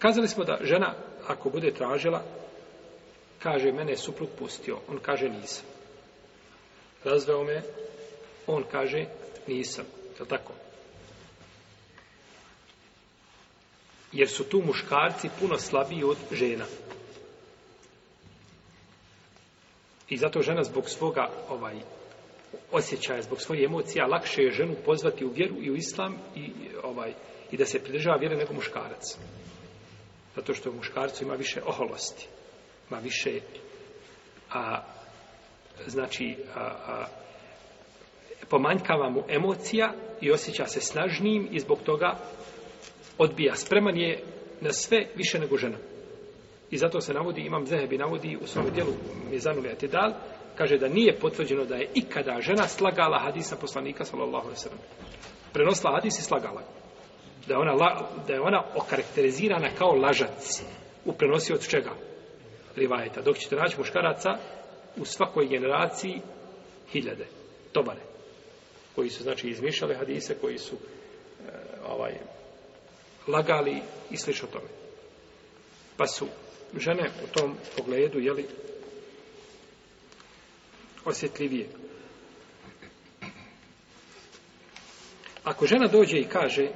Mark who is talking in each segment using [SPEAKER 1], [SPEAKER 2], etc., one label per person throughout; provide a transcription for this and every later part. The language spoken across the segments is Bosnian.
[SPEAKER 1] Kazali smo da žena, ako bude tražila, kaže, mene je suprug pustio. On kaže, nisam. Razveo me, on kaže, nisam. Je tako? Jer su tu muškarci puno slabiji od žena. I zato žena zbog svoga ovaj, osjećaja, zbog svoje emocija, lakše je ženu pozvati u vjeru i u islam i, ovaj, i da se pridržava vjere nego muškarac. Zato što u muškarcu ima više oholosti. Ima više a, znači a, a, pomanjkava mu emocija i osjeća se snažnijim i zbog toga odbija. Spreman je na sve više nego žena. I zato se navodi, imam Zehebi navodi u svom dijelu Mizanu dal, kaže da nije potvrđeno da je ikada žena slagala hadisa poslanika sallallahu alejhi ve sellem. Prenosila hadis i slagala da je ona, da ona okarakterizirana kao lažac u od čega? Rivajeta. Dok ćete naći muškaraca u svakoj generaciji hiljade, tobare, koji su znači izmišljali hadise, koji su e, ovaj, lagali i slično tome. Pa su žene u tom pogledu, jeli, osjetljivije. Ako žena dođe i kaže,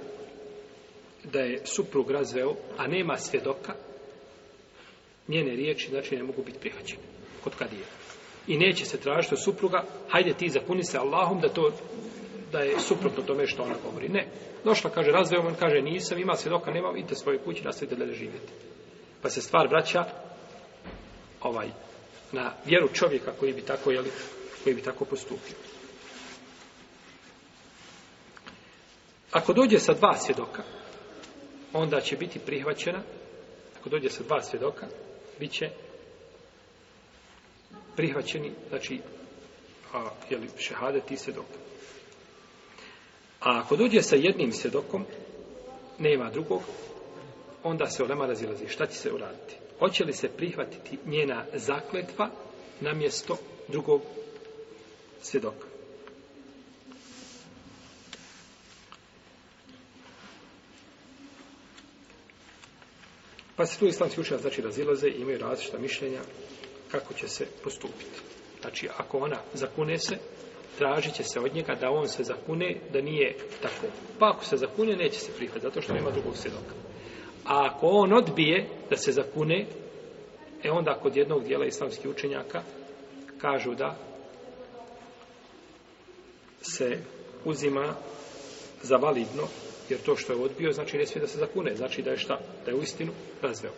[SPEAKER 1] da je suprug razveo, a nema svjedoka, njene riječi znači ne mogu biti prihvaćene. Kod kad je. I neće se tražiti od supruga, hajde ti zakuni se Allahom da to da je suprotno tome što ona govori. Ne. Došla, kaže, razveo on, kaže, nisam, ima svjedoka, nema, idite svoje kući, nastavite da živjeti. Pa se stvar vraća ovaj, na vjeru čovjeka koji bi tako, jeli, koji bi tako postupio. Ako dođe sa dva svjedoka, onda će biti prihvaćena, ako dođe sa dva svjedoka, bit će prihvaćeni, znači, a, jeli, šehadet svjedok. A ako dođe sa jednim svjedokom, nema drugog, onda se olema razilazi. Šta će se uraditi? Hoće li se prihvatiti njena zakletva na mjesto drugog svjedoka? Pa se tu islamski učenjaci znači razilaze i imaju različita mišljenja kako će se postupiti. Znači, ako ona zakune se, tražit će se od njega da on se zakune, da nije tako. Pa ako se zakune, neće se prihvatiti, zato što nema drugog svjedoka. A ako on odbije da se zakune, e onda kod jednog dijela islamskih učenjaka kažu da se uzima za validno jer to što je odbio, znači ne smije da se zakune. Znači da je šta? Da je uistinu razveo.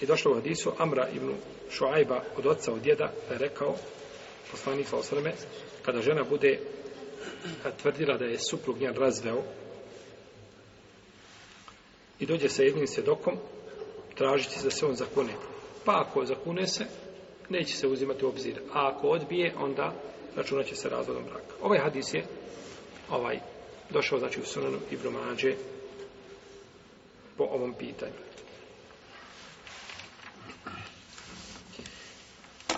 [SPEAKER 1] I došlo u hadisu Amra ibn Šuajba od oca, od djeda, da je rekao poslanik osrme, kada žena bude tvrdila da je suprug njen razveo i dođe sa jednim svjedokom, tražiti da se on zakune. Pa ako zakune se, neće se uzimati u obzir. A ako odbije, onda računat će se razvodom braka. Ovaj hadis je ovaj došao znači u sunanu i bromađe po ovom pitanju.